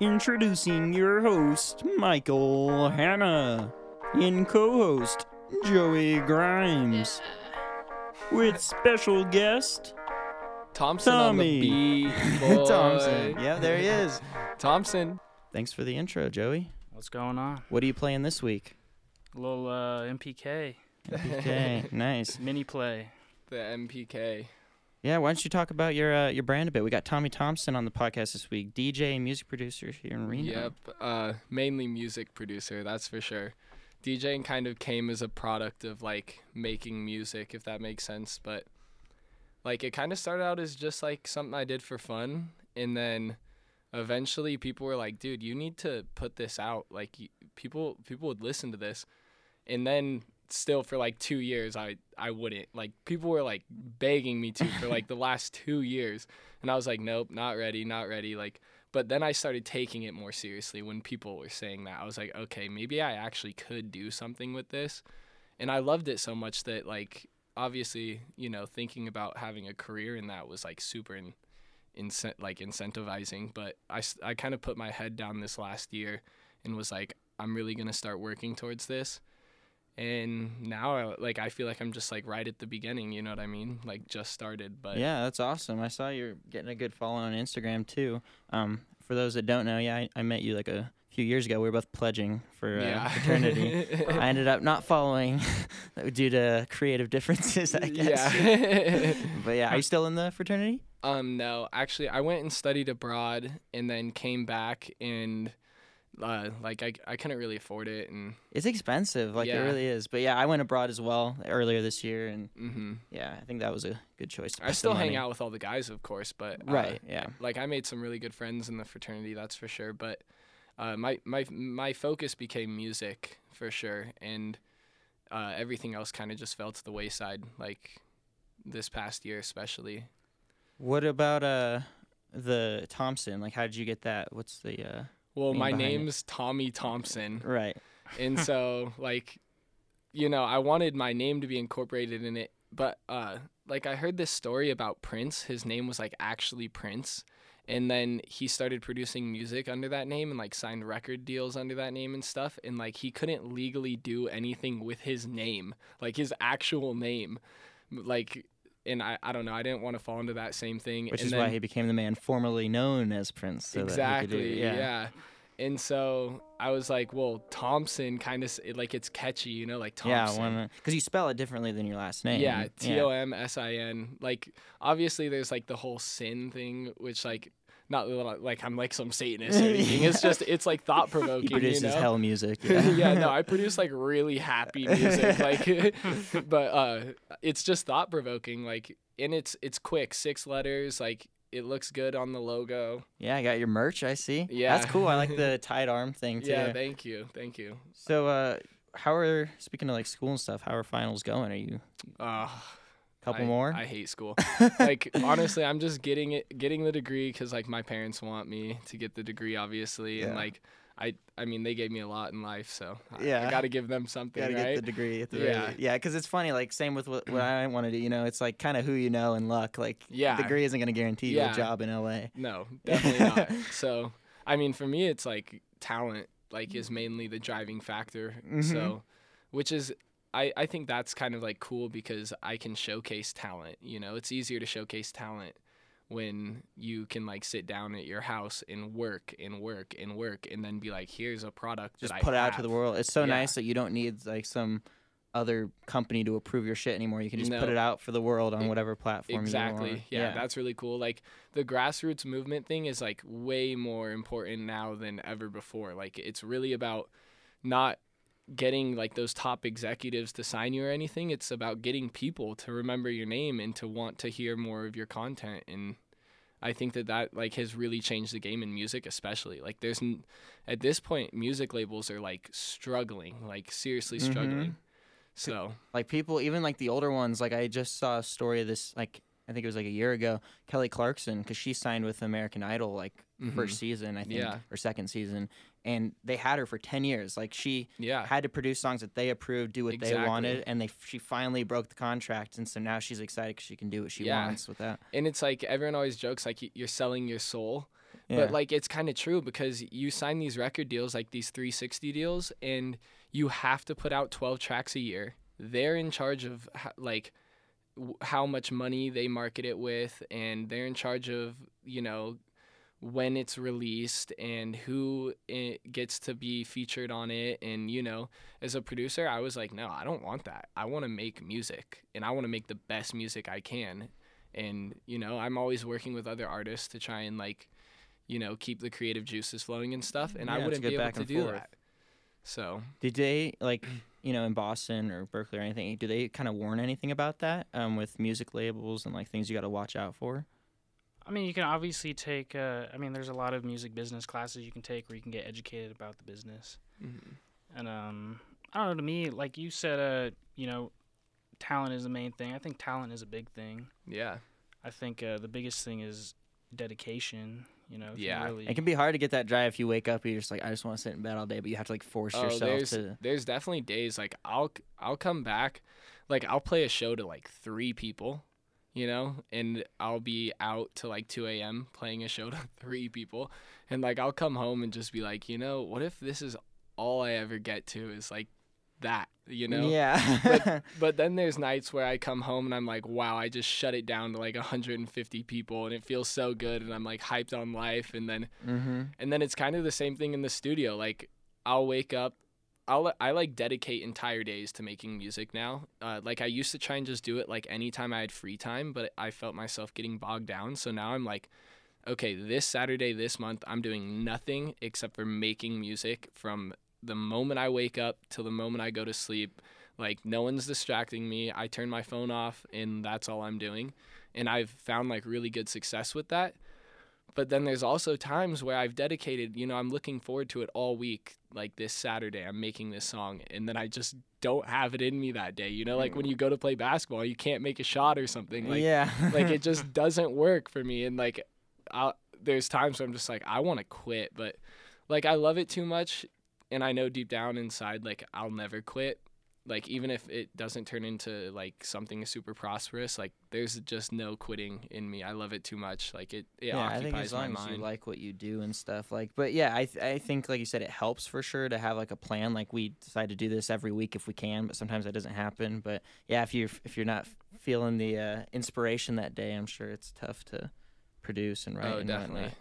Introducing your host, Michael Hanna, and co host, Joey Grimes. With special guest, Tomsin Tommy. on the beat. Boy. Tomsin. Yeah, there he is. Tomsin. Thanks for the intro, Joey. What's going on? What are you playing this week? A little uh, MPK Okay, nice. mini play. The MPK. Yeah, why don't you talk about your uh, your brand a bit? We got Tommy Thompson on the podcast this week, DJ and music producer here in Reno. Yep. Uh, mainly music producer, that's for sure. DJing kind of came as a product of like making music, if that makes sense. But like it kind of started out as just like something I did for fun, and then eventually people were like, "Dude, you need to put this out." Like people people would listen to this, and then still for like two years I I wouldn't like people were like begging me to for like the last two years, and I was like, "Nope, not ready, not ready." Like but then I started taking it more seriously when people were saying that. I was like, okay, maybe I actually could do something with this. And I loved it so much that, like, obviously, you know, thinking about having a career in that was like super in, incent like incentivizing. But i i kind of put my head down this last year and was like, I'm really going to start working towards this. And now, I, like, I feel like I'm just like right at the beginning, you know what I mean? Like, just started. But Yeah, that's awesome. I saw you're getting a good following on Instagram too. Um, for those that don't know, yeah, I, I met you like a few years ago. We were both pledging for uh, yeah. fraternity. I ended up not following due to creative differences, I guess. Yeah. but yeah, are you still in the fraternity? Um, no, actually, I went and studied abroad and then came back and, uh, like I, I couldn't really afford it and, It's expensive, like it really is. But yeah, I went abroad as well earlier this year, and hmm yeah, I think that was a good choice. To I still hang out with all the guys, of course, but uh, Right. Yeah. like I made some really good friends in the fraternity, that's for sure. But, uh, my my my focus became music for sure, and, uh, everything else kind of just fell to the wayside. Like, this past year especially. What about uh the Tomsin? Like, how did you get that? What's the uh Well, my behind it. name's Tommy Thompson. right? and so like you know i wanted my name to be incorporated in it but uh like i heard this story about prince his name was like actually prince and then he started producing music under that name and like signed record deals under that name and stuff and like he couldn't legally do anything with his name like his actual name like and i, I don't know i didn't want to fall into that same thing Which and is then, why he became the man formerly known as Prince. So could do- exactly yeah. and so i was like well Tomsin kind of like it's catchy you know like Tomsin Yeah, because you spell it differently than your last name. yeah T O M S I N. Like obviously there's like the whole sin thing, which like not like I'm like some Satanist or anything. It's just it's like thought provoking. He produces you know? hell music. Yeah. yeah, no, I produce like really happy music, like, but uh, it's just thought provoking. Like, and it's it's quick, six letters. Like, it looks good on the logo. yeah, I got your merch. I see. Yeah. that's cool. I like the tied arm thing too. Yeah, thank you, thank you. so, uh, how are speaking of like school and stuff? How are finals going? Are you Uh, couple I, more? I hate school. like honestly, I'm just getting it, getting the degree because like my parents want me to get the degree, obviously, and like I, I mean, they gave me a lot in life, so I, Yeah. I got to give them something, Gotta right? get the degree the Yeah. very yeah, because it's funny. Like same with what, what I want to do. You know, it's like kind of who you know and luck. Like Yeah. degree isn't gonna guarantee you Yeah. a job in LA. no, definitely not. So, I mean, for me, it's like talent, like, is mainly the driving factor. Mhm. So, which is. I, I think that's kind of like cool because I can showcase talent. You know, it's easier to showcase talent when you can like sit down at your house and work and work and work and then be like, here's a product Just that put out to the world. It's so Yeah. nice that you don't need like some other company to approve your shit anymore. You can just put it out for the world on whatever platform Exactly. you want. Yeah, that's really cool. Like the grassroots movement thing is like way more important now than ever before. Like it's really about not getting like those top executives to sign you or anything. It's about getting people to remember your name and to want to hear more of your content and I think that that like has really changed the game in music especially. Like there's n- at this point music labels are like struggling, like seriously Mhm. struggling. So, like people even like the older ones like i just saw a story of this like i think it was like a year ago kelly clarkson because she signed with american idol like mhm. first season i think Yeah. or second season and they had her for 10 years like she yeah. had to produce songs that they approved do what they wanted and they she finally broke the contract and so now she's excited because she can do what she Yeah. wants with that And it's like everyone always jokes like you're selling your soul. But like it's kind of true because you sign these record deals like these 360 deals and you have to put out 12 tracks a year. They're in charge of like w- how much money they market it with and they're in charge of, you know, when it's released and who it gets to be featured on it. And you know as a producer i was like no i don't want that. I want to make music and i want to make the best music i can. And you know i'm always working with other artists to try and like you know keep the creative juices flowing and stuff and Yeah, i wouldn't be able to do forth. that. So Did they like you know in Boston or Berklee or anything? Do they kind of warn anything about that um, with music labels and like things you got to watch out for? I mean, you can obviously take. Uh, I mean, there's a lot of music business classes you can take where you can get educated about the business. And um, I don't know. To me, like you said, uh, you know, talent is the main thing. I think talent is a big thing. yeah I think uh, the biggest thing is dedication. You know, if you Yeah. really, It can be hard to get that drive if you wake up and you're just like, I just want to sit in bed all day, but you have to like force Oh, yourself there's to. there's definitely days like I'll I'll come back, like I'll play a show to like three people, you know, and I'll be out to like 2 a.m. playing a show to three people, and like I'll come home and just be like, you know, what if this is all I ever get to is like that, you know? Yeah. But then there's nights where I come home and I'm like, wow, I just shut it down to like 150 people, and it feels so good, and I'm like hyped on life, and then mm-hmm. and then it's kind of the same thing in the studio. Like I'll wake up, I'll I like dedicate entire days to making music now. Uh, like I used to try and just do it like anytime I had free time, but I felt myself getting bogged down. So now I'm like, okay, this Saturday this month I'm doing nothing except for making music from the moment I wake up till the moment I go to sleep. Like no one's distracting me. I turn my phone off and that's all I'm doing. And I've found like really good success with that but then there's also times where I've dedicated, you know, I'm looking forward to it all week. Like this Saturday, I'm making this song, and then I just don't have it in me that day. You know, like when mm. you go to play basketball, you can't make a shot or something. Like, yeah. like it just doesn't work for me. And like, i there's times where I'm just like, I want to quit, but like I love it too much, and I know deep down inside, like I'll never quit. Like even if it doesn't turn into like something super prosperous, like there's just no quitting in me. I love it too much. Like it, it yeah, I think as long my as mind. you like what you do and stuff, like, but yeah, I th- I think like you said, it helps for sure to have like a plan. Like we decide to do this every week if we can, but sometimes that doesn't happen. But yeah, if you're if you're not feeling the uh, inspiration that day, I'm sure it's tough to produce and write. oh, and definitely. whatnot.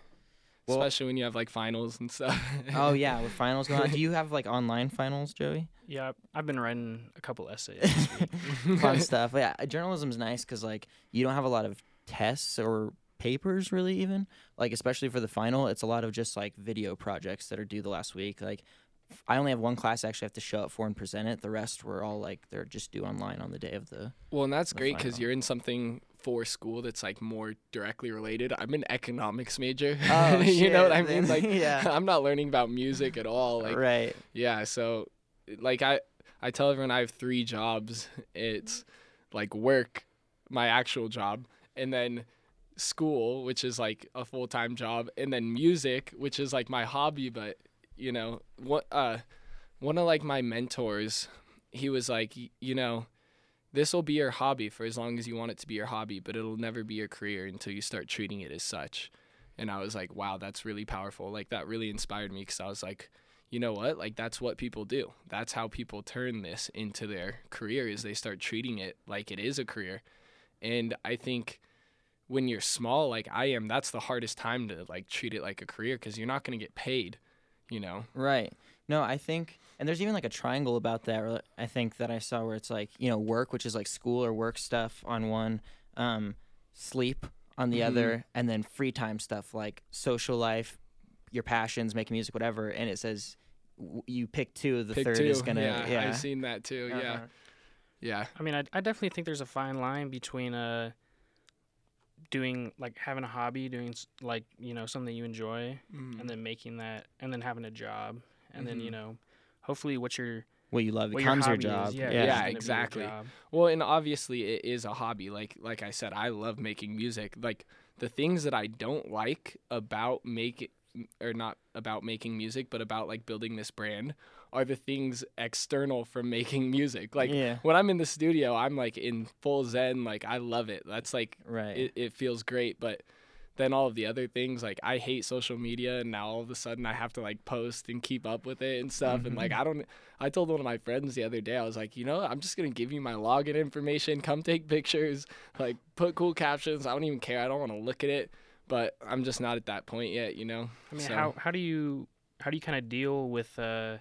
Well- Especially when you have like finals and stuff. oh yeah, with finals going on. Do you have like online finals, Joey? yeah, I've been writing a couple essays. Fun stuff. Yeah, journalism's nice because like you don't have a lot of tests or papers really even like especially for the final it's a lot of just like video projects that are due the last week like I only have one class I actually have to show up for and present it the rest were all like they're just due online on the day of the well, and that's the great because you're in something for school that's like more directly related. I'm an economics major. Oh, you know what I mean? then- Like, yeah. I'm not learning about music at all. Like, right yeah. So, like, I I tell everyone I have three jobs. It's like work, my actual job, and then school, which is like a full time job, and then music, which is like my hobby. But you know, what uh, one of like my mentors, he was like, you know, this will be your hobby for as long as you want it to be your hobby, but it'll never be your career until you start treating it as such. And I was like, wow, that's really powerful. Like that really inspired me because I was like, you know what? Like that's what people do. That's how people turn this into their career is they start treating it like it is a career. And I think when you're small like I am, that's the hardest time to like treat it like a career because you're not going to get paid, you know. right no i think and there's even like a triangle about that where i think that i saw where it's like you know work which is like school or work stuff on one um sleep on the Mhm. other and then free time stuff like social life your passions making music whatever and it says w- you pick two the Pick third two. is gonna yeah, yeah, I've seen that too. Yeah. Uh-huh. Yeah. I mean, I, I definitely think there's a fine line between uh doing like having a hobby, doing like you know something you enjoy, Mhm. and then making that, and then having a job, and then you Mhm. know, hopefully what your what you love what your becomes your, hobby job is. Yeah, Yeah, is gonna be your exactly. job. Well, and obviously it is a hobby. Like like I said, I love making music. Like the things that I don't like about make or not about making music, but about like building this brand are the things external from making music. Like yeah when I'm in the studio, I'm like in full zen. Like I love it. That's like right it, it feels great. But then all of the other things like I hate social media and now all of a sudden I have to like post and keep up with it and stuff and like I don't I told one of my friends the other day I was like, "You know, I'm just going to give you my login information, come take pictures, like put cool captions. I don't even care. I don't want to look at it." But I'm just not at that point yet, you know. I mean, So- how how do you how do you kind of deal with uh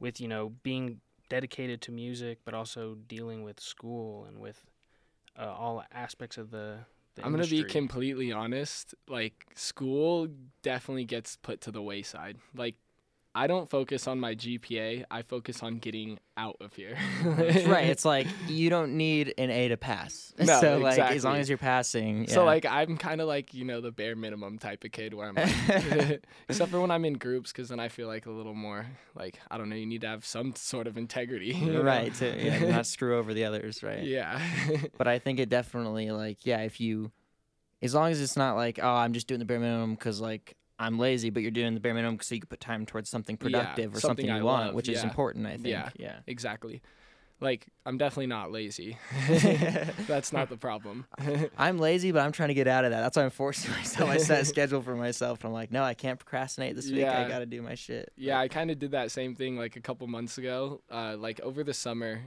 with you know being dedicated to music, but also dealing with school and with uh, all aspects of the. I'm gonna be completely honest. Like school definitely gets put to the wayside. Like I don't focus on my GPA. I focus on getting out of here. right. It's like you don't need an A to pass. No, so like as long as you're passing. So like I'm kind of like you know the bare minimum type of kid where I'm like, except for when I'm in groups, because then I feel like a little more like I don't know. You need to have some sort of integrity. you know? right to yeah, to not screw over the others, right? yeah. But I think it definitely like yeah, if you, as long as it's not like oh I'm just doing the bare minimum because like I'm lazy, but you're doing the bare minimum so you can put time towards something Yeah, productive or something, something I you want, love, which is important. I think. Yeah. Yeah. exactly. Like I'm definitely not lazy. That's not the problem. I'm lazy, but I'm trying to get out of that. That's why I'm forcing myself. I set a schedule for myself, and I'm like, no, I can't procrastinate this week. I got to do my shit. Yeah, I kind of did that same thing like a couple months ago. Uh, like over the summer,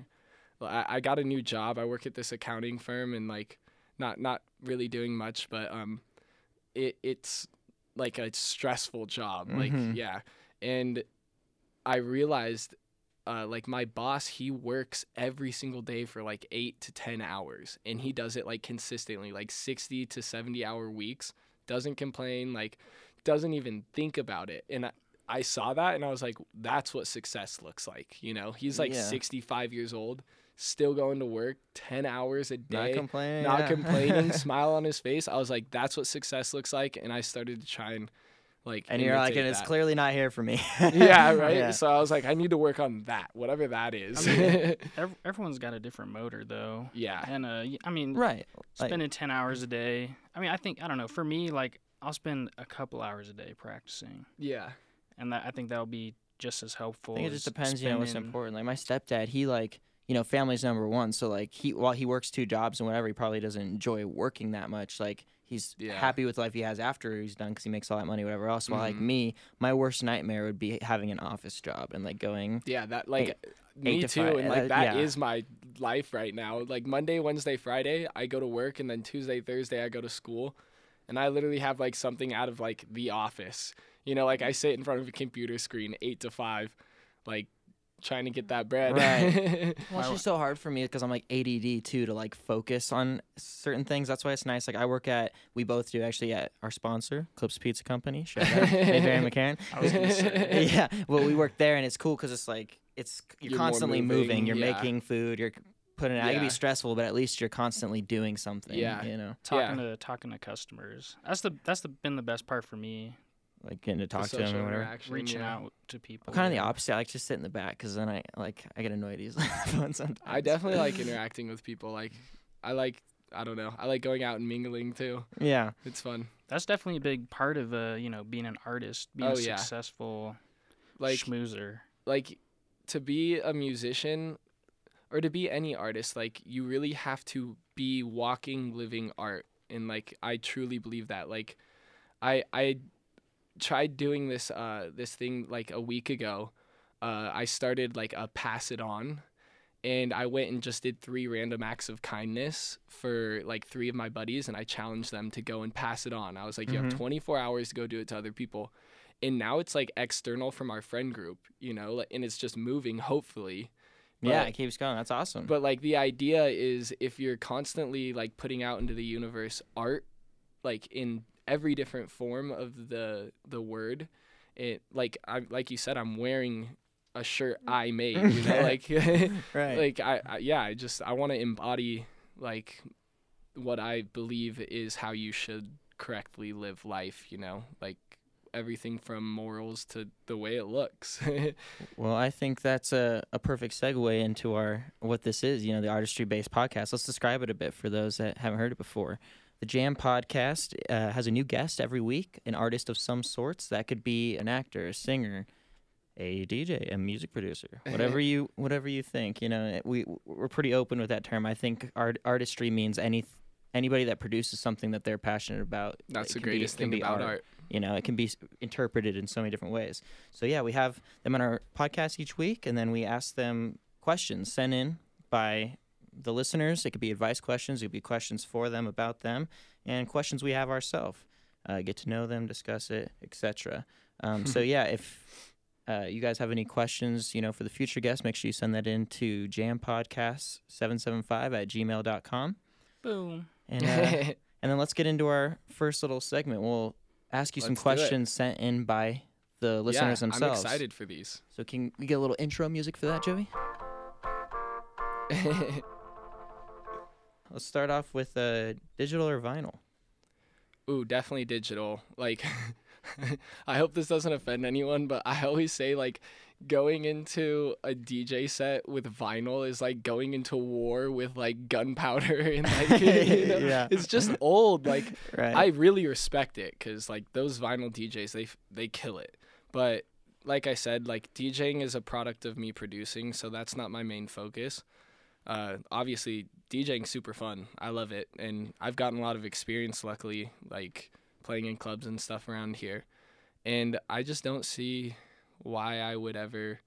I, I got a new job. I work at this accounting firm and like not not really doing much, but um, it it's like a stressful job. Like yeah, and I realized. Uh, like my boss, he works every single day for like eight to ten hours, and he does it like consistently, like sixty to seventy hour weeks. Doesn't complain, like doesn't even think about it. And I, I saw that and I was like, that's what success looks like. You know, he's like Yeah. 65 years old, still going to work 10 hours a Not day, complaining. not yeah. complaining, smile on his face. I was like, that's what success looks like. And I started to try and like, and you're like, imitate and it's clearly not here for me. yeah, right. Yeah. So I was like, I need to work on that, whatever that is. I mean, Ev- everyone's got a different motor though, yeah. and uh, y- I mean, Right. Like- spending ten hours a day. I mean, I think I don't know. For me, like I'll spend a couple hours a day practicing, Yeah. and that I think that'll be just as helpful. I think it just depends, you know, what's important. Like my stepdad, he like, you know, family's number one. So like he while he works two jobs and whatever, he probably doesn't enjoy working that much. Like he's Yeah. happy with the life he has after he's done because he makes all that money, whatever else. While like Mhm. me, my worst nightmare would be having an office job and like going. Yeah, that like me eight to too, five, and like that is yeah. my life right now. Like Monday, Wednesday, Friday, I go to work, and then Tuesday, Thursday, I go to school, and I literally have like something out of like The Office. You know, like I sit in front of a computer screen eight to five, like trying to get that bread. Right. Well, it's just so hard for me because I'm like ADD too to like focus on certain things. That's why it's nice. Like I work at, we both do actually at our sponsor, Clips Pizza Company. Shout out, Mayberry McCarran. I was gonna say. yeah, well, we work there, and it's cool because it's like it's you're, You're constantly moving, moving. You're yeah. making food. You're putting it out. It can be stressful, but at least you're constantly doing something. Yeah. you know, talking to talking to customers. That's the that's the been the best part for me. Like getting to talk to them or whatever. Reaching yeah. out to people. I'm kind of the opposite. I like to sit in the back because then I like I get annoyed easily on sometimes. I definitely like interacting with people. Like I like I don't know. I like going out and mingling too. Yeah, It's fun. That's definitely a big part of uh, you know, being an artist, being Oh, a yeah. successful Like schmoozer. like to be a musician or to be any artist like you really have to be walking living art and like i truly believe that like i i tried doing this uh this thing like a week ago uh i started like a pass it on and i went and just did three random acts of kindness for like three of my buddies and i challenged them to go and pass it on i was like you Mhm. have 24 hours to go do it to other people and now it's like external from our friend group you know and it's just moving hopefully yeah, it keeps going. That's awesome. but like the idea is if you're constantly like putting out into the universe art like in every different form of the the word it like I like you said I'm wearing a shirt mm. I made you know like right. like I, I yeah I just I want to embody like what I believe is how you should correctly live life you know like everything from morals to the way it looks Well, I think that's a, a perfect segue into our what this is, you know, the artistry based podcast. Let's describe it a bit for those that haven't heard it before. The Jam podcast uh, has a new guest every week, an artist of some sorts. That could be an actor, a singer, a DJ, a music producer, whatever you whatever you think. You know, we we're pretty open with that term. I think art artistry means any anybody that produces something that they're passionate about. That's the be- greatest can thing be about art. You know, it can be interpreted in so many different ways. So yeah, we have them on our podcast each week, and then we ask them questions sent in by the listeners. It could be advice questions, it could be questions for them about them, and questions we have ourselves. Uh, get to know them, discuss it, etc. Um, so yeah, if uh, you guys have any questions, you know, for the future guests, make sure you send that in to jampodcast775 at gmail.com. Boom. And, uh, and then let's get into our first little segment. We'll ask you some Let's do it. questions sent in by the listeners yeah, themselves. I'm excited for these. So can we get a little intro music for that, Joey? Let's start off with uh, digital or vinyl. Ooh, definitely digital. Like, I hope this doesn't offend anyone, but I always say like going into a DJ set with vinyl is like going into war with like gunpowder and like you know, Yeah. it's just old. Like Right. I really respect it because like those vinyl DJs they they kill it. But like I said, like DJing is a product of me producing, so that's not my main focus. Uh, obviously, DJing super fun. I love it, and I've gotten a lot of experience. Luckily, like playing in clubs and stuff around here, and I just don't see why I would ever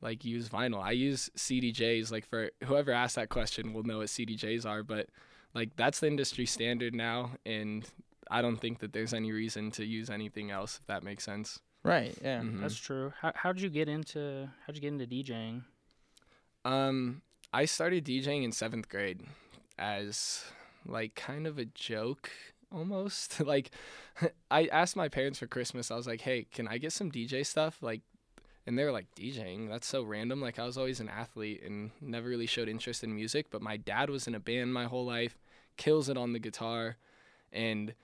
like use vinyl. I use CDJs. Like for whoever asked that question will know what CDJs are, but like that's the industry standard now, and I don't think that there's any reason to use anything else. If that makes sense. right. Yeah. Mhm. That's true. How how'd you get into how'd you get into DJing? Um, I started DJing in seventh grade as like kind of a joke almost. like, I asked my parents for Christmas. I was like, "Hey, can I get some DJ stuff?" Like, and they were like, "DJing? That's so random." Like, I was always an athlete and never really showed interest in music. But my dad was in a band my whole life, kills it on the guitar, and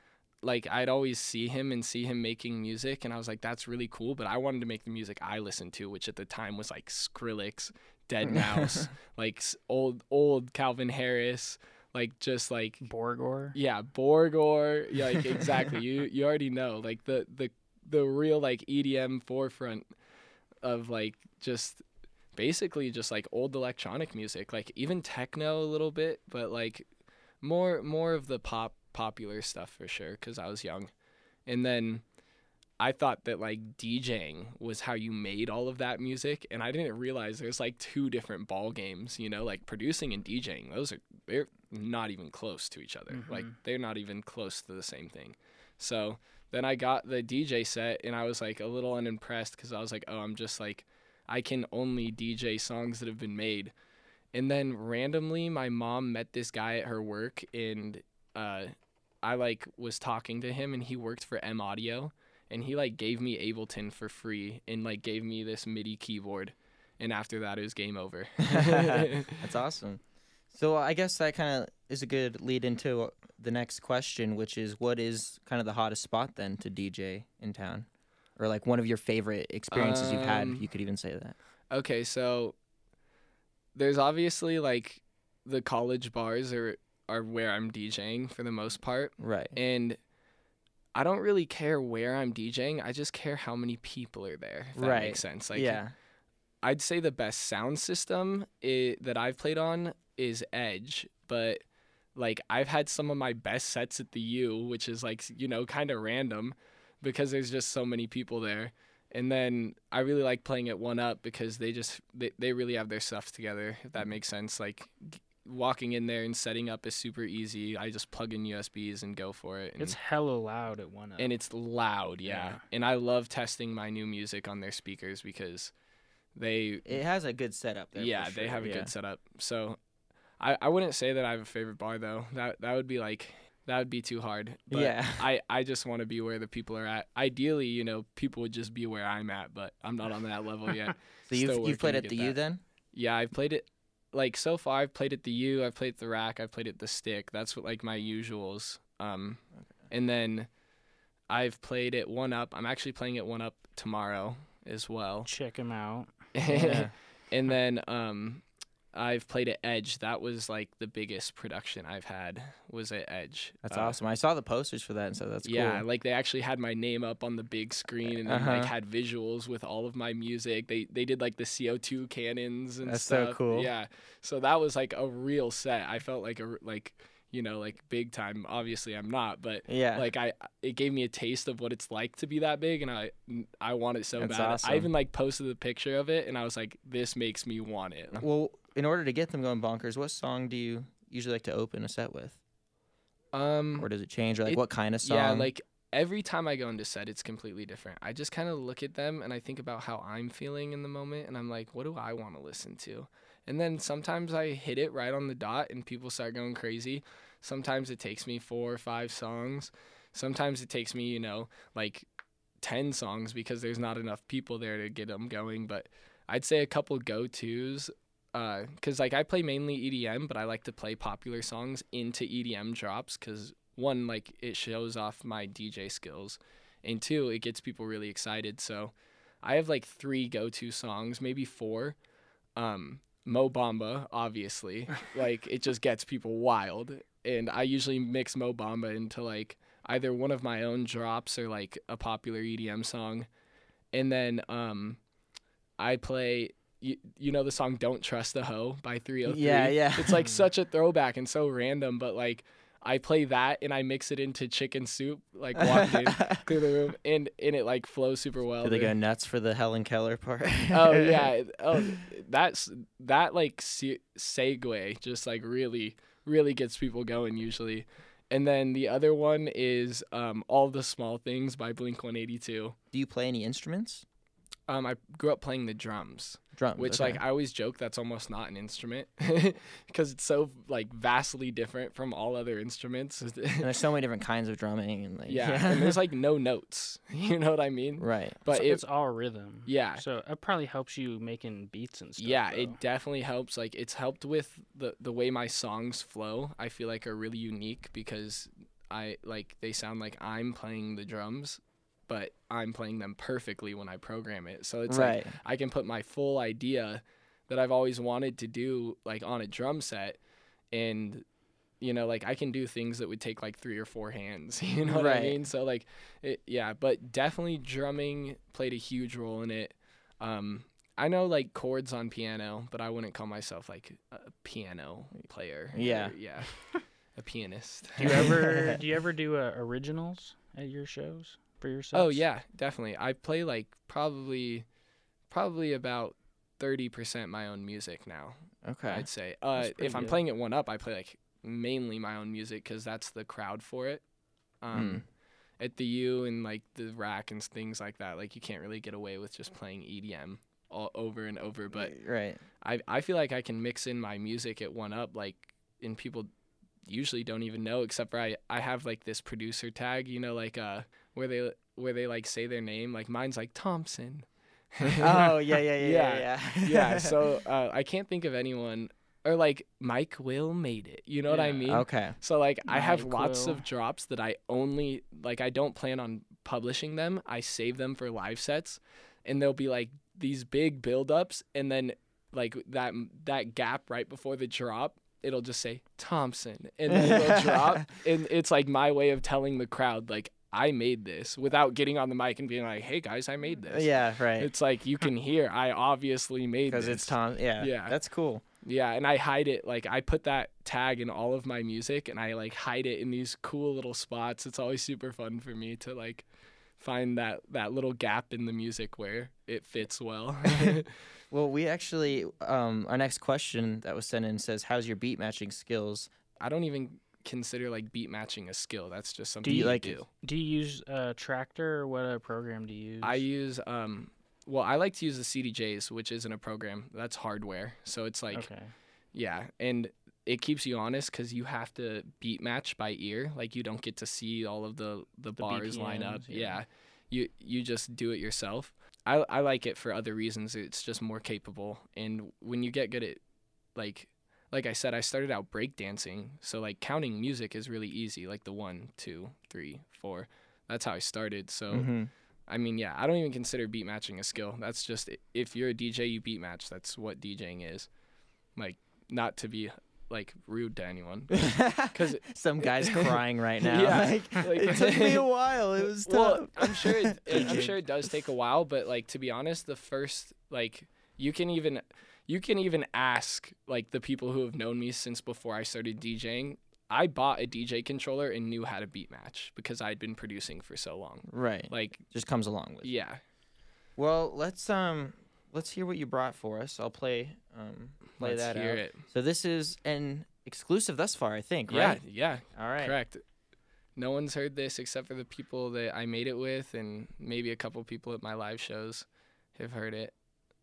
like I'd always see him and see him making music, and I was like, "That's really cool." But I wanted to make the music I listened to, which at the time was like Skrillex, Dead Mouse, like old old Calvin Harris, like just like Borgore. yeah, Borgore, yeah, like exactly. you you already know like the the the real like EDM forefront of like just basically just like old electronic music, like even techno a little bit, but like more more of the pop popular stuff for sure cuz I was young. And then I thought that like DJing was how you made all of that music and I didn't realize there's like two different ball games, you know, like producing and DJing. Those are they're not even close to each other. Like Mhm. they're not even close to the same thing. So then I got the DJ set and I was like a little unimpressed cuz I was like, "Oh, I'm just like I can only DJ songs that have been made." And then randomly my mom met this guy at her work and uh I like was talking to him and he worked for M Audio and he like gave me Ableton for free and like gave me this MIDI keyboard and after that it was game over. That's awesome. So I guess that kind of is a good lead into the next question, which is what is kind of the hottest spot then to DJ in town, or like one of your favorite experiences you've had? Um, You could even say that. Okay, so there's obviously like the college bars are are where I'm DJing for the most part, Right. and I don't really care where I'm DJing. I just care how many people are there. If that Right. makes sense. Like, yeah. I'd say the best sound system i- that I've played on is Edge, but like I've had some of my best sets at the U, which is like you know kind of random because there's just so many people there. And then I really like playing at One Up because they just they, they really have their stuff together. If that makes sense, like walking in there and setting up is super easy. I just plug in USBs and go for it. And, It's hella loud at one. Up. and it's loud, yeah. Yeah. And I love testing my new music on their speakers because they It has a good setup there. for yeah, they have a yeah. good setup. So I, I wouldn't say that I have a favorite bar though. That that would be like that would be too hard. But Yeah. I, I just want to be where the people are at. Ideally, you know, people would just be where I'm at, but I'm not on that level yet. So you've you've played at the get U then? Yeah, I've played it like so far I've played at the U, I've played at the rack, I've played at the stick. That's what like my usuals. Um and then I've played at one up. I'm actually playing at one up tomorrow as well. Check him out. Yeah. and then um I've played at Edge. That was like the biggest production I've had was at Edge. That's Uh, awesome. I saw the posters for that, and so that's cool. yeah, cool. like they actually had my name up on the big screen and then Uh-huh. like had visuals with all of my music. They they did like the CO2 cannons and That's so stuff. cool. Yeah. So that was like a real set. I felt like a like you know, like big time. Obviously, I'm not, but Yeah. like I, it gave me a taste of what it's like to be that big, and I, I want it so That's bad. awesome. I even like posted the picture of it, and I was like, this makes me want it. well, in order to get them going bonkers, what song do you usually like to open a set with, Um, or does it change? Or like It- what kind of song? Yeah, like every time I go into set, it's completely different. I just kind of look at them and I think about how I'm feeling in the moment, and I'm like, what do I want to listen to? And then sometimes I hit it right on the dot, and people start going crazy. Sometimes it takes me four or five songs. Sometimes it takes me, you know, like 10 songs because there's not enough people there to get them going. But I'd say a couple go tos. Because, like, I play mainly EDM, but I like to play popular songs into EDM drops because one like it shows off my DJ skills and two it gets people really excited. So I have like three go-to songs maybe four. Um Mo Bamba obviously. Like it just gets people wild and I usually mix Mo Bamba into like either one of my own drops or like a popular EDM song. And then um I play you, you know the song Don't Trust the Hoe by 303 Yeah, yeah. it's like such a throwback and so random but like I play that and I mix it into chicken soup, like walking through the room, and and it like flows super well. do they go nuts for the Helen Keller part? oh yeah, oh that's that like se- segue just like really really gets people going usually, and then the other one is um all the small things by Blink One Eighty Two. Do you play any instruments? Um, I grew up playing the drums. Drums. which okay. like I always joke that's almost not an instrument because it's so like vastly different from all other instruments. And there's so many different kinds of drumming and like yeah, and there's like no notes. You know what I mean? right. But so it, it's all rhythm. yeah, So it probably helps you making beats and stuff. yeah, though. it definitely helps. Like it's helped with the the way my songs flow. I feel like are really unique because I like they sound like I'm playing the drums, but I'm playing them perfectly when I program it. So it's like. I can put my full idea that I've always wanted to do like on a drum set and you know like I can do things that would take like three or four hands you know what I mean so like it, yeah but definitely drumming played a huge role in it um I know like chords on piano but I wouldn't call myself like a piano player or- Yeah. yeah a pianist Do you ever do you ever do uh, originals at your shows for your sets? Oh yeah, definitely. I play like probably probably about 30% my own music now, Okay. I'd say. Uh if I'm good. playing it one up, I play like mainly my own music cuz that's the crowd for it. Um at the U and like the rack and things like that, like you can't really get away with just playing EDM all over and over, but right. I I feel like I can mix in my music at one up like and people usually don't even know except for I I have like this producer tag, you know like uh where they where they like say their name like mine's like Tomsin. oh yeah, yeah, yeah, yeah, Yeah, yeah. yeah, so uh, I can't think of anyone or like Mike Will made it. You know what I mean? okay. So like I have Mike lots Will. of drops that I only like I don't plan on publishing them. I save them for live sets and there'll be like these big build-ups and then like that that gap right before the drop it'll just say Tomsin and then it'll drop and it's like my way of telling the crowd like I made this without getting on the mic and being like, "Hey guys, I made this." Yeah, right. It's like you can hear I obviously made this. Because it's Tom. Yeah. Yeah. That's cool. Yeah, and I hide it like I put that tag in all of my music and I like hide it in these cool little spots. It's always super fun for me to like find that that little gap in the music where it fits well. Well, we actually, um, our next question that was sent in says, "How's your beat matching skills?" I don't even consider like beat matching a skill. That's just something you you like- do. Do you use uh, Traktor or what uh, program do you use? I use um well, I like to use the CDJs, which isn't a program. That's hardware. So it's like okay. Yeah, and it keeps you honest because you have to beat match by ear. Like you don't get to see all of the the, bars line up. Yeah. Yeah. you you just do it yourself. I I like it for other reasons. It's just more capable, and when you get good at like like I said, I started out breakdancing, so like counting music is really easy. Like the one, two, three, four. That's how I started. So Mm-hmm. I mean, yeah, I don't even consider beat matching a skill. That's just if you're a DJ, you beat match. That's what DJing is. Like, not to be like rude to anyone. Cause Some guy's crying right now. Yeah, like, like- it took me a while. It was tough. well, I'm sure it, it- I'm sure it does take a while, but like to be honest, the first like you can even you can even ask like the people who have known me since before I started DJing. I bought a DJ controller and knew how to beat match because I'd been producing for so long. Right. Like, Just comes along with. yeah. Well, let's um let's hear what you brought for us. I'll play um play Let's that hear out. it. So this is an exclusive thus far, I think, Yeah, right? yeah, All right. correct. No one's heard this except for the people that I made it with, and maybe a couple people at my live shows have heard it.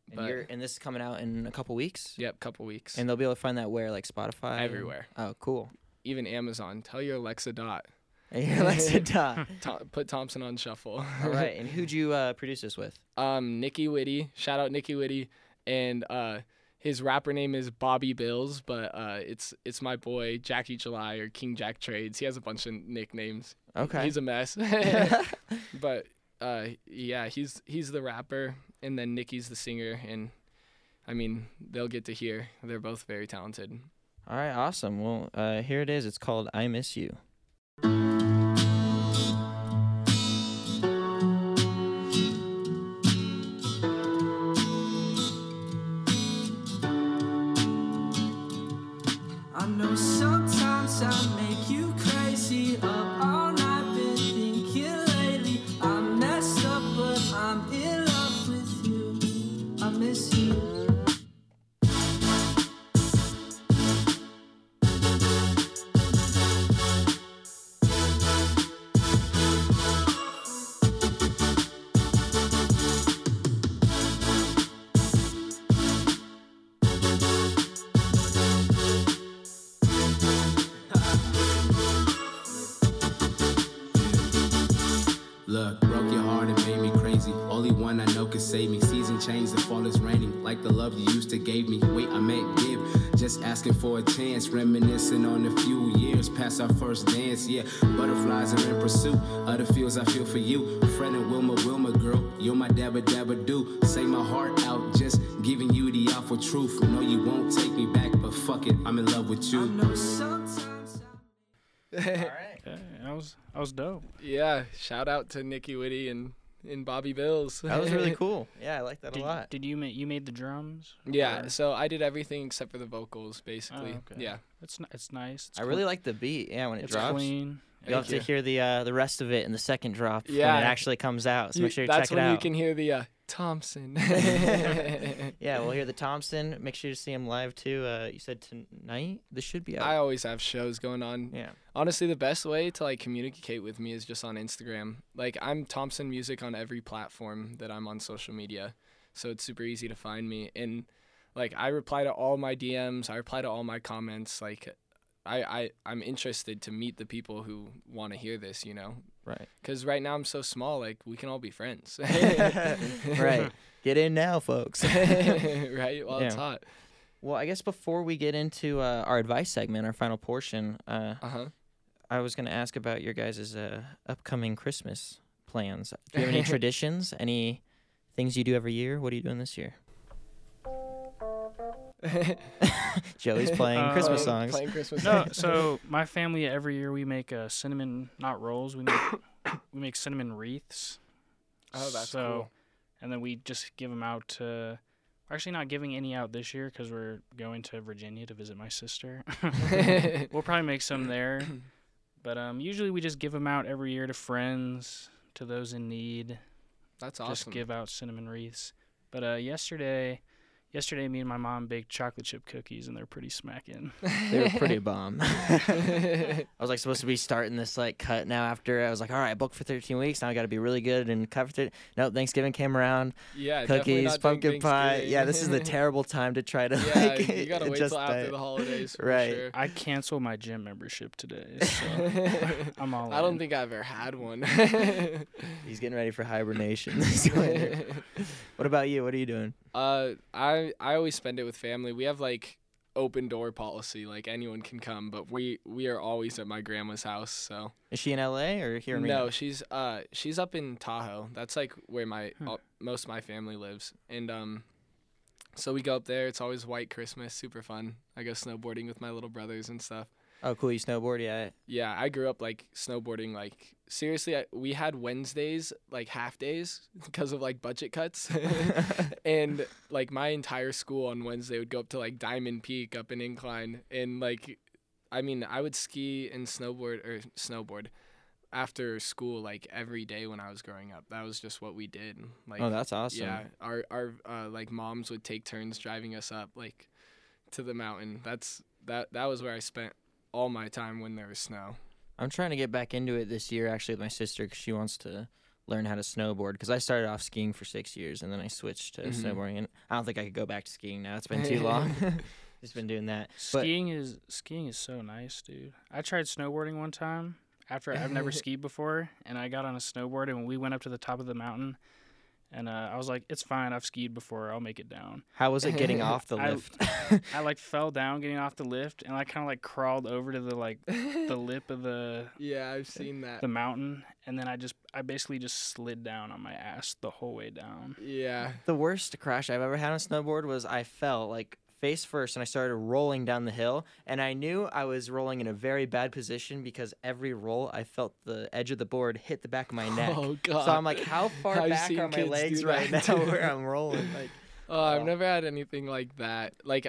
And But you're and this is coming out in a couple weeks. yep, couple weeks. And they'll be able to find that where like Spotify. and- Everywhere. Oh, cool. Even Amazon. Tell your Alexa dot. And your Alexa dot. To- put Thompson on shuffle. All right. And who'd you uh, produce this with? um, Nicky Whitty. Shout out Nicky Whitty, and uh, his rapper name is Bobby Bills, but uh, it's it's my boy Jackie July or King Jack Trades. He has a bunch of nicknames. Okay. He's a mess. but uh, yeah, he's he's the rapper, and then Nicky's the singer, and I mean they'll get to hear. They're both very talented. All right. Awesome. Well, uh, here it is. It's called "I Miss You." One I know can save me. Season changed, the fall is raining. Like the love you used to gave me. Wait, I meant give. Just asking for a chance. Reminiscing on a few years past our first dance. Yeah, butterflies are in pursuit of the feels I feel for you. Friend and Wilma, Wilma, girl. You're my dabba dabba do. Say my heart out, just giving you the awful truth. No, you won't take me back, but fuck it, I'm in love with I you. know sometimes. I- All right. Yeah, that was that was dope. Yeah, shout out to Nicky Whitty and and Bobby Bills. That was really cool. Yeah, I like that Did, a lot. did you make you made the drums? Yeah, Or- so I did everything except for the vocals, basically. okay. Yeah. It's n- it's nice. It's I cl- really like the beat. Yeah, when it it's drops. clean. You'll have Thank to hear the uh, the rest of it in the second drop yeah. when it actually comes out. So You- make sure you that's check it out. That's when out. you can hear the uh, Tomsin. yeah, we'll hear the Tomsin. Make sure you see him live too. Uh, you said tonight. This should be out. I always have shows going on. yeah. Honestly, the best way to like communicate with me is just on Instagram. Like I'm Tomsin Music on every platform that I'm on social media, so it's super easy to find me. And like I reply to all my DMs, I reply to all my comments. Like I I I'm interested to meet the people who want to hear this. You know, Right. because right now I'm so small. Like we can all be friends. right. Get in now, folks. right. While it's hot. well, I guess before we get into uh, our advice segment, our final portion, uh, Uh huh. I was going to ask about your guys' uh, upcoming Christmas plans. Do you have any traditions? Any things you do every year? What are you doing this year? Joey's playing Uh, Christmas songs. Playing Christmas. No, songs. so my family every year we make uh, cinnamon not rolls. We make we make cinnamon wreaths. oh, that's so, cool. And then we just give them out to. We're actually not giving any out this year because we're going to Virginia to visit my sister. we'll probably make some there, but um, usually we just give them out every year to friends, to those in need. That's Just awesome. give out cinnamon wreaths. But uh, yesterday, yesterday me and my mom baked chocolate chip cookies, and they're pretty smacking. They were pretty bomb. I was like supposed to be starting this like cut now after I was like, all right, I booked for 13 weeks. Now I got to be really good and cut for 13. Nope, Thanksgiving came around. yeah, Cookies, pumpkin pie. Yeah, this is the terrible time to try to yeah, like you gotta wait adjust till after the holidays. For Right. Sure. I canceled my gym membership today, so I'm all. I don't in. think I've ever had one. He's getting ready for hibernation this winter. What about you? What are you doing? Uh, I I always spend it with family. We have like open door policy, like anyone can come, but we we are always at my grandma's house. So Is she in LA or here in no, Reno? she's uh she's up in Tahoe. That's like where my Hmm. all, most of my family lives, and um. So we go up there. It's always white Christmas, super fun. I go snowboarding with my little brothers and stuff. Oh, cool. You snowboard? Yeah. Yeah, I grew up like snowboarding. Like seriously, I, we had Wednesdays like half days because of like budget cuts, and like my entire school on Wednesday would go up to like Diamond Peak up in Incline, and like I mean, I would ski and snowboard or snowboard after school like every day when I was growing up. That was just what we did. Like oh, that's awesome. yeah, our our uh, like moms would take turns driving us up like to the mountain. That's that that was where I spent all my time when there was snow. I'm trying to get back into it this year actually with my sister because she wants to learn how to snowboard because I started off skiing for six years and then I switched to Mhm. snowboarding and I don't think I could go back to skiing now. It's been too long. Just been doing that. But- Skiing is skiing is so nice, dude. I tried snowboarding one time after I've never skied before, and I got on a snowboard and when we went up to the top of the mountain, and uh, I was like, "It's fine. I've skied before. I'll make it down." How was it getting off the I- lift? I like fell down getting off the lift, and I kind of like crawled over to the like the lip of the Yeah, I've seen that. the mountain, and then I just I basically just slid down on my ass the whole way down. Yeah. the worst crash I've ever had on a snowboard was I fell like face first and I started rolling down the hill and I knew I was rolling in a very bad position because every roll I felt the edge of the board hit the back of my oh, neck. Oh god. So I'm like, how far I've back are my legs right now where I'm rolling? Like, Oh, I've Oh. never had anything like that. Like,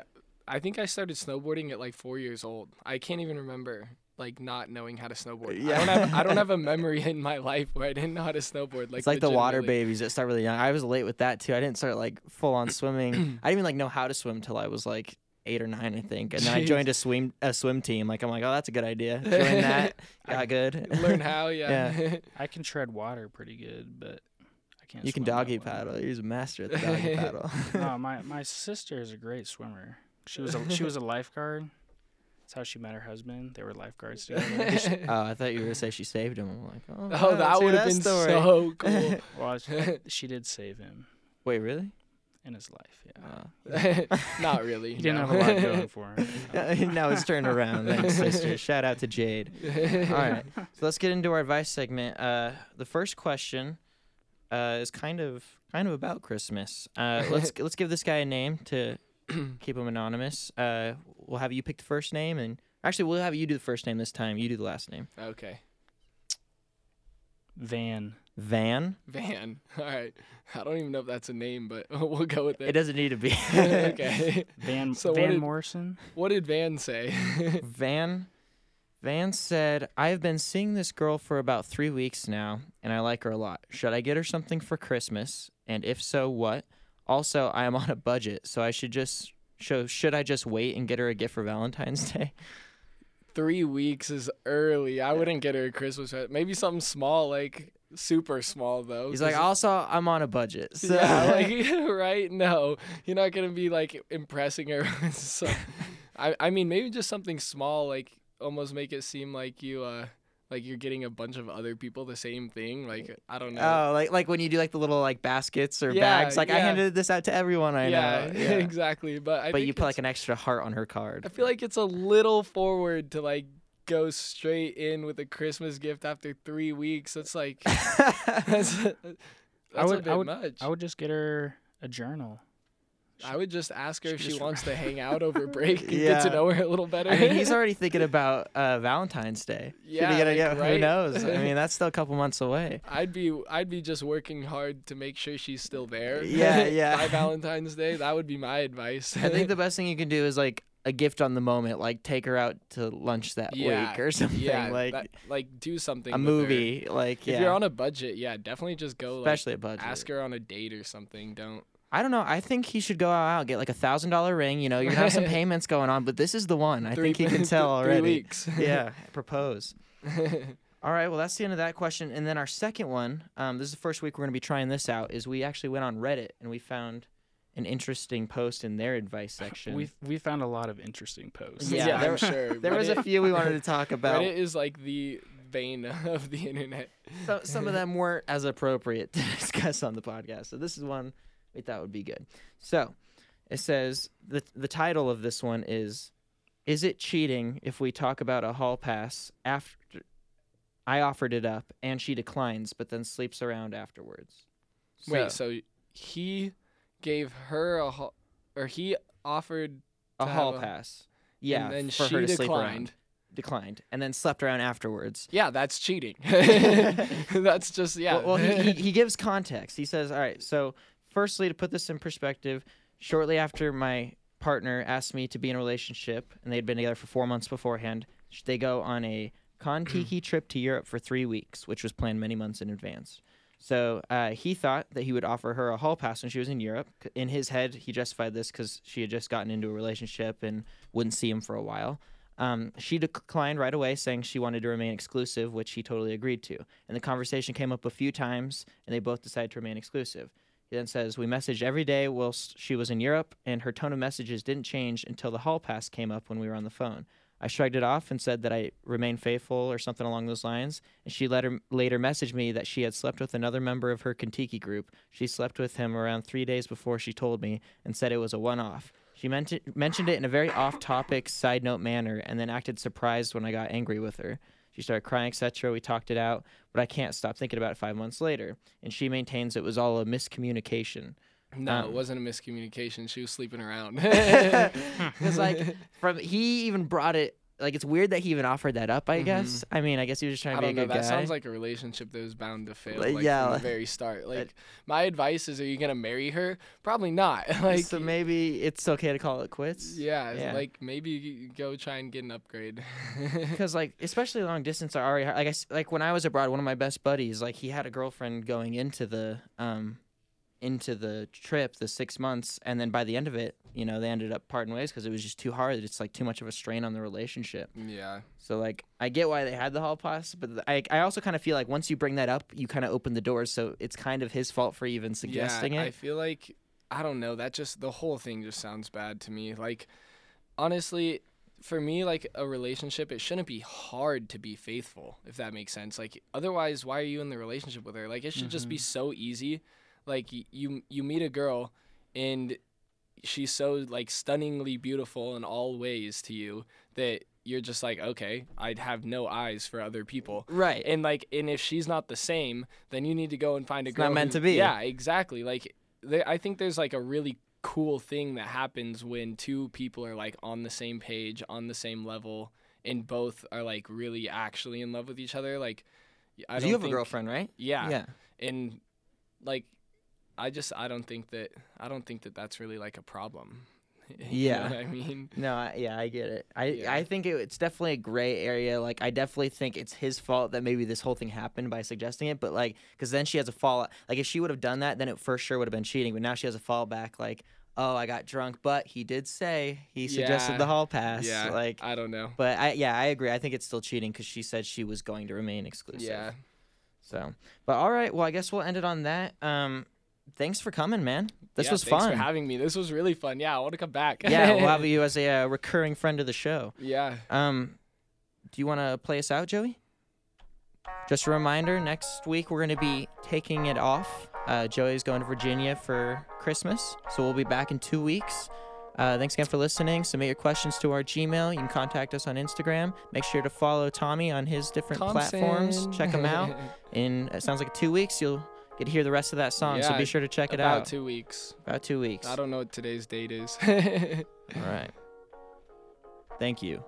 I think I started snowboarding at like four years old. I can't even remember like not knowing how to snowboard. Yeah. I don't have I don't have a memory in my life where I didn't know how to snowboard. Like it's like the water babies that start really young. I was late with that too. I didn't start like full on swimming. I didn't even like know how to swim till I was like eight or nine, I think. And then I joined a swim a swim team. Like I'm like, oh, that's a good idea. Join that. Got good. Learn how, yeah. Yeah. I can tread water pretty good, but I can't. You can swim that doggy well. paddle. He's a master at the doggy paddle. no, my my sister is a great swimmer. She was a she was a lifeguard. That's how she met her husband. They were lifeguards together. oh, I thought you were gonna say she saved him. I'm like, oh, oh, wow, that would have been story. so cool. well, she, she did save him Wait, really? in his life. Yeah, Oh. Not really. he didn't no. have a lot going for him. now it's turned around. Thanks, sister. Shout out to Jade. All right, so let's get into our advice segment. Uh, the first question uh, is kind of kind of about Christmas. Uh, let's let's give this guy a name to keep them anonymous. Uh, we'll have you pick the first name, and actually, we'll have you do the first name this time. You do the last name. okay. Van. Van. Van. All right. I don't even know if that's a name, but we'll go with It it. doesn't need to be. okay. Van So what Van did- Morrison. What did Van say? Van Van said, I've been seeing this girl for about three weeks now, and I like her a lot. Should I get her something for Christmas? And if so, what? Also, I am on a budget, so I should just show should I just wait and get her a gift for Valentine's Day? Three weeks is early. I wouldn't get her a Christmas present. Maybe something small, like super small though. He's like, also, I'm on a budget. So yeah, like right? No, you're not gonna be like impressing her. some- I I mean, maybe just something small, like almost make it seem like you uh like you're getting a bunch of other people the same thing. Like I don't know. Oh, like like when you do like the little like baskets or Yeah, bags. Like I handed this out to everyone I yeah, know. Yeah. exactly. But I but you put like an extra heart on her card. I feel like it's a little forward to like go straight in with a Christmas gift after three weeks. That's like that's, that's I would a bit I would much. I would just get her a journal. I would just ask her if she wants to hang out over break and get to know her a little better. I mean, he's already thinking about uh, Valentine's Day. Yeah, get like, yeah, who knows? I mean, that's still a couple months away. I'd be I'd be just working hard to make sure she's still there. Yeah, yeah. By Valentine's Day, that would be my advice. I think the best thing you can do is like a gift on the moment, like take her out to lunch that yeah, week or something, yeah, like that- like do something. a with her. movie, like If you're on a budget, yeah, definitely just go. Like, especially a budget. ask her on a date or something. Don't. I don't know. I think he should go out and get like a thousand dollar ring. You know, you're have some payments going on, but this is the one. I think he can tell already. Three weeks. yeah, propose. All right, well that's the end of that question. And then our second one, um, this is the first week we're gonna be trying this out. Is we actually went on Reddit and we found an interesting post in their advice section. We we found a lot of interesting posts. Yeah, yeah, there- I'm sure. there was a few we wanted to talk about. Reddit is like the vein of the internet. So, some of them weren't as appropriate to discuss on the podcast. So this is one we thought would be good. So it says the the title of this one is Is it cheating if we talk about a hall pass after I offered it up and she declines but then sleeps around afterwards? Wait, so he gave her a hall, or he offered a hall a- pass. Yeah, and then for she her to sleep around. declined. Declined and then slept around afterwards. Yeah, that's cheating. that's just yeah. Well, well he, he, he gives context. He says, "All right, so firstly, to put this in perspective, shortly after my partner asked me to be in a relationship, and they'd been together for four months beforehand. They go on a Contiki trip to Europe for three weeks, which was planned many months in advance. So uh, he thought that he would offer her a hall pass when she was in Europe. In his head, he justified this because she had just gotten into a relationship and wouldn't see him for a while. Um, she declined right away, saying she wanted to remain exclusive, which he totally agreed to. And the conversation came up a few times, and they both decided to remain exclusive. He then says, We messaged every day whilst she was in Europe, and her tone of messages didn't change until the hall pass came up when we were on the phone. I shrugged it off and said that I remained faithful or something along those lines. And she later, later messaged me that she had slept with another member of her Contiki group. She slept with him around three days before she told me and said it was a one off. She mentioned mentioned it in a very off topic, side note manner and then acted surprised when I got angry with her. She started crying, etc. We talked it out, but I can't stop thinking about it five months later. And she maintains it was all a miscommunication. No, Um, it wasn't a miscommunication. She was sleeping around. Because like from he even brought it like it's weird that he even offered that up. I Mhm. guess. I mean, I guess he was just trying to be don't a know. good That guy. sounds like a relationship that was bound to fail. Like, yeah, from the very start. Like, my advice is: Are you gonna marry her? Probably not. like, so maybe it's okay to call it quits. yeah, yeah. like maybe go try and get an upgrade. because like especially long distance are already hard. like I like when I was abroad, one of my best buddies like he had a girlfriend going into the um into the trip the six months and then by the end of it you know they ended up parting ways because it was just too hard it's like too much of a strain on the relationship yeah, so like I get why they had the hall pass but I, I also kind of feel like once you bring that up you kind of open the doors so it's kind of his fault for even suggesting yeah, I feel like I don't know. That just the whole thing just sounds bad to me. Like, honestly, for me, like a relationship, it shouldn't be hard to be faithful. If that makes sense. Like, otherwise, why are you in the relationship with her? Like, it should just be mm-hmm. so easy. Like, you you meet a girl, and she's so like stunningly beautiful in all ways to you that you're just like, okay, I'd have no eyes for other people. right And like, and if she's not the same, then you need to go and find a It's girl. not meant who- to be. Yeah, exactly. Like, there, I think there's like a really cool thing that happens when two people are like on the same page, on the same level, and both are like really actually in love with each other. Like, I don't you have think, a girlfriend right Yeah. yeah And like, I just I don't think that I don't think that that's really like a problem. You Yeah. know what I mean. No, I, yeah, I get it. I Yeah. I think it, it's definitely a gray area. Like, I definitely think it's his fault that maybe this whole thing happened by suggesting it. But like, because then she has a fall. Like, if she would have done that, then it for sure would have been cheating. But now she has a fallback. Like, oh, I got drunk, but he did say he suggested Yeah. the hall pass. Yeah. Like, I don't know. but I yeah, I agree. I think it's still cheating because she said she was going to remain exclusive. Yeah. So, but all right. Well, I guess we'll end it on that. Um, thanks for coming, man. This Yeah, was thanks fun. for having me. This was really fun. Yeah, I want to come back. yeah, we'll have you as a uh, recurring friend of the show. Yeah. Um, do you want to play us out, Joey? Just a reminder, next week we're going to be taking it off. Uh, Joey's going to Virginia for Christmas, so we'll be back in two weeks. Uh, thanks again for listening. Submit your questions to our Gmail. You can contact us on Instagram. Make sure to follow Tommy on his different platforms. Check him out. In it sounds like two weeks, you'll get to hear the rest of that song. so be sure to check it out. About two weeks. About two weeks. I don't know what today's date is. All right. Thank you.